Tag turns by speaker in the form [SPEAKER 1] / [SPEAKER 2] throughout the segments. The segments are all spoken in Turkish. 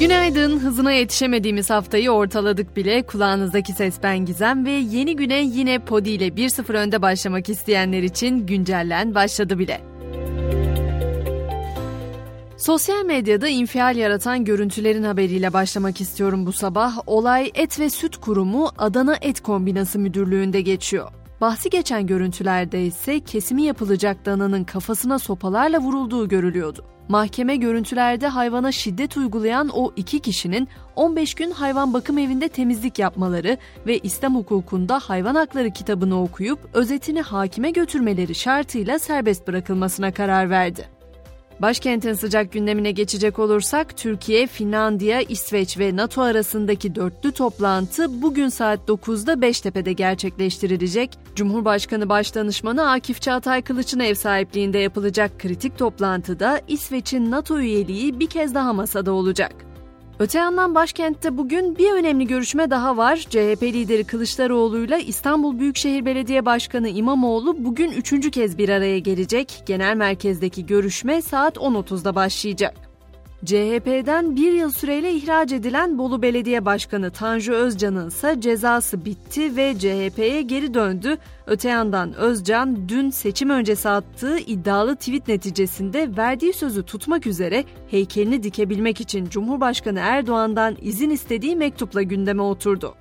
[SPEAKER 1] Günaydın. Hızına yetişemediğimiz haftayı ortaladık bile. Kulağınızdaki ses ben Gizem ve yeni güne yine Podi ile 1-0 önde başlamak isteyenler için güncellen başladı bile. Sosyal medyada infial yaratan görüntülerin haberiyle başlamak istiyorum bu sabah. Olay Et ve Süt Kurumu Adana Et Kombinası Müdürlüğü'nde geçiyor. Bahsi geçen görüntülerde ise kesimi yapılacak dananın kafasına sopalarla vurulduğu görülüyordu. Mahkeme görüntülerde hayvana şiddet uygulayan o iki kişinin 15 gün hayvan bakım evinde temizlik yapmaları ve İslam hukukunda hayvan hakları kitabını okuyup özetini hakime götürmeleri şartıyla serbest bırakılmasına karar verdi. Başkentin sıcak gündemine geçecek olursak Türkiye, Finlandiya, İsveç ve NATO arasındaki dörtlü toplantı bugün saat 9'da Beştepe'de gerçekleştirilecek. Cumhurbaşkanı Başdanışmanı Akif Çağatay Kılıç'ın ev sahipliğinde yapılacak kritik toplantıda İsveç'in NATO üyeliği bir kez daha masada olacak. Öte yandan başkentte bugün bir önemli görüşme daha var. CHP lideri Kılıçdaroğlu'yla İstanbul Büyükşehir Belediye Başkanı İmamoğlu bugün üçüncü kez bir araya gelecek. Genel merkezdeki görüşme saat 10.30'da başlayacak. CHP'den bir yıl süreyle ihraç edilen Bolu Belediye Başkanı Tanju Özcan'ın ise cezası bitti ve CHP'ye geri döndü. Öte yandan Özcan dün seçim öncesi attığı iddialı tweet neticesinde verdiği sözü tutmak üzere heykelini dikebilmek için Cumhurbaşkanı Erdoğan'dan izin istediği mektupla gündeme oturdu.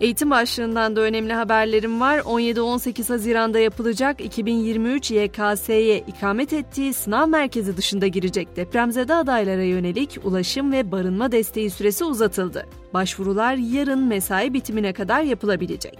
[SPEAKER 1] Eğitim başlığından da önemli haberlerim var. 17-18 Haziran'da yapılacak 2023 YKS'ye ikamet ettiği sınav merkezi dışında girecek depremzede adaylara yönelik ulaşım ve barınma desteği süresi uzatıldı. Başvurular yarın mesai bitimine kadar yapılabilecek.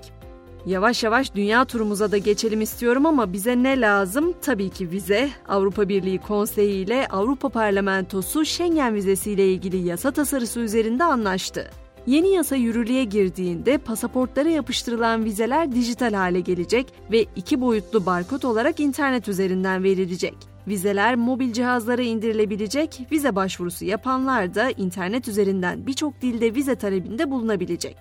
[SPEAKER 1] Yavaş yavaş dünya turumuza da geçelim istiyorum ama bize ne lazım? Tabii ki vize. Avrupa Birliği Konseyi ile Avrupa Parlamentosu Schengen vizesi ile ilgili yasa tasarısı üzerinde anlaştı. Yeni yasa yürürlüğe girdiğinde pasaportlara yapıştırılan vizeler dijital hale gelecek ve iki boyutlu barkod olarak internet üzerinden verilecek. Vizeler mobil cihazlara indirilebilecek, vize başvurusu yapanlar da internet üzerinden birçok dilde vize talebinde bulunabilecek.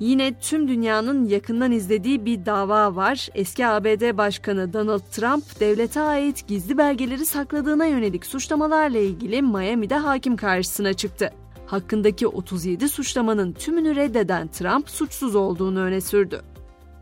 [SPEAKER 1] Yine tüm dünyanın yakından izlediği bir dava var. Eski ABD Başkanı Donald Trump, devlete ait gizli belgeleri sakladığına yönelik suçlamalarla ilgili Miami'de hakim karşısına çıktı hakkındaki 37 suçlamanın tümünü reddeden Trump suçsuz olduğunu öne sürdü.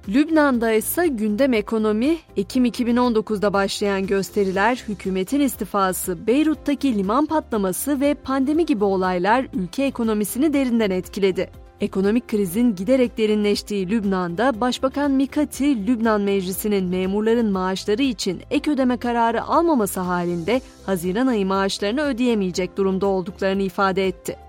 [SPEAKER 1] Lübnan'da ise gündem ekonomi, Ekim 2019'da başlayan gösteriler, hükümetin istifası, Beyrut'taki liman patlaması ve pandemi gibi olaylar ülke ekonomisini derinden etkiledi. Ekonomik krizin giderek derinleştiği Lübnan'da Başbakan Mikati, Lübnan Meclisi'nin memurların maaşları için ek ödeme kararı almaması halinde Haziran ayı maaşlarını ödeyemeyecek durumda olduklarını ifade etti.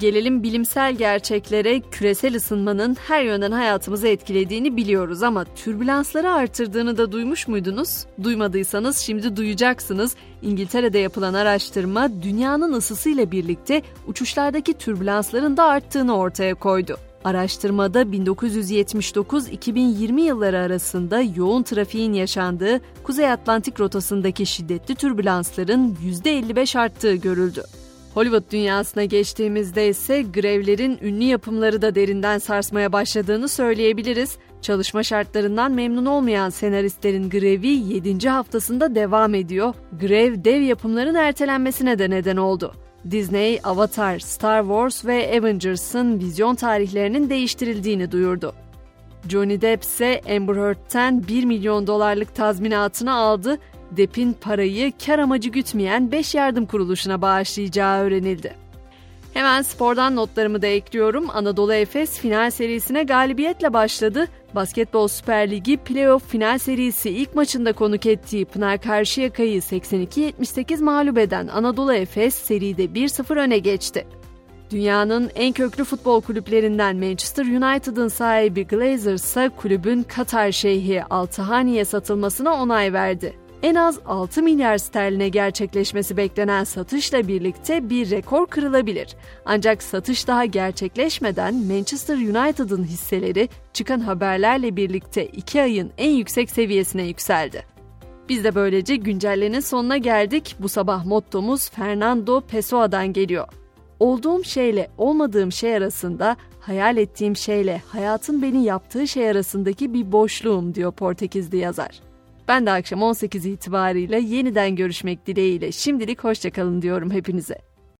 [SPEAKER 1] Gelelim bilimsel gerçeklere küresel ısınmanın her yönden hayatımızı etkilediğini biliyoruz ama türbülansları artırdığını da duymuş muydunuz? Duymadıysanız şimdi duyacaksınız. İngiltere'de yapılan araştırma dünyanın ısısıyla birlikte uçuşlardaki türbülansların da arttığını ortaya koydu. Araştırmada 1979-2020 yılları arasında yoğun trafiğin yaşandığı Kuzey Atlantik rotasındaki şiddetli türbülansların %55 arttığı görüldü. Hollywood dünyasına geçtiğimizde ise grevlerin ünlü yapımları da derinden sarsmaya başladığını söyleyebiliriz. Çalışma şartlarından memnun olmayan senaristlerin grevi 7. haftasında devam ediyor. Grev dev yapımların ertelenmesine de neden oldu. Disney, Avatar, Star Wars ve Avengers'ın vizyon tarihlerinin değiştirildiğini duyurdu. Johnny Depp ise Amber Heard'ten 1 milyon dolarlık tazminatını aldı Depp'in parayı kar amacı gütmeyen 5 yardım kuruluşuna bağışlayacağı öğrenildi. Hemen spordan notlarımı da ekliyorum. Anadolu Efes final serisine galibiyetle başladı. Basketbol Süper Ligi playoff final serisi ilk maçında konuk ettiği Pınar Karşıyaka'yı 82-78 mağlup eden Anadolu Efes seride 1-0 öne geçti. Dünyanın en köklü futbol kulüplerinden Manchester United'ın sahibi Glazers ise kulübün Katar şeyhi Altahani'ye satılmasına onay verdi en az 6 milyar sterline gerçekleşmesi beklenen satışla birlikte bir rekor kırılabilir. Ancak satış daha gerçekleşmeden Manchester United'ın hisseleri çıkan haberlerle birlikte 2 ayın en yüksek seviyesine yükseldi. Biz de böylece güncellenin sonuna geldik. Bu sabah mottomuz Fernando Pessoa'dan geliyor. Olduğum şeyle olmadığım şey arasında, hayal ettiğim şeyle hayatın beni yaptığı şey arasındaki bir boşluğum diyor Portekizli yazar. Ben de akşam 18 itibariyle yeniden görüşmek dileğiyle şimdilik hoşçakalın diyorum hepinize.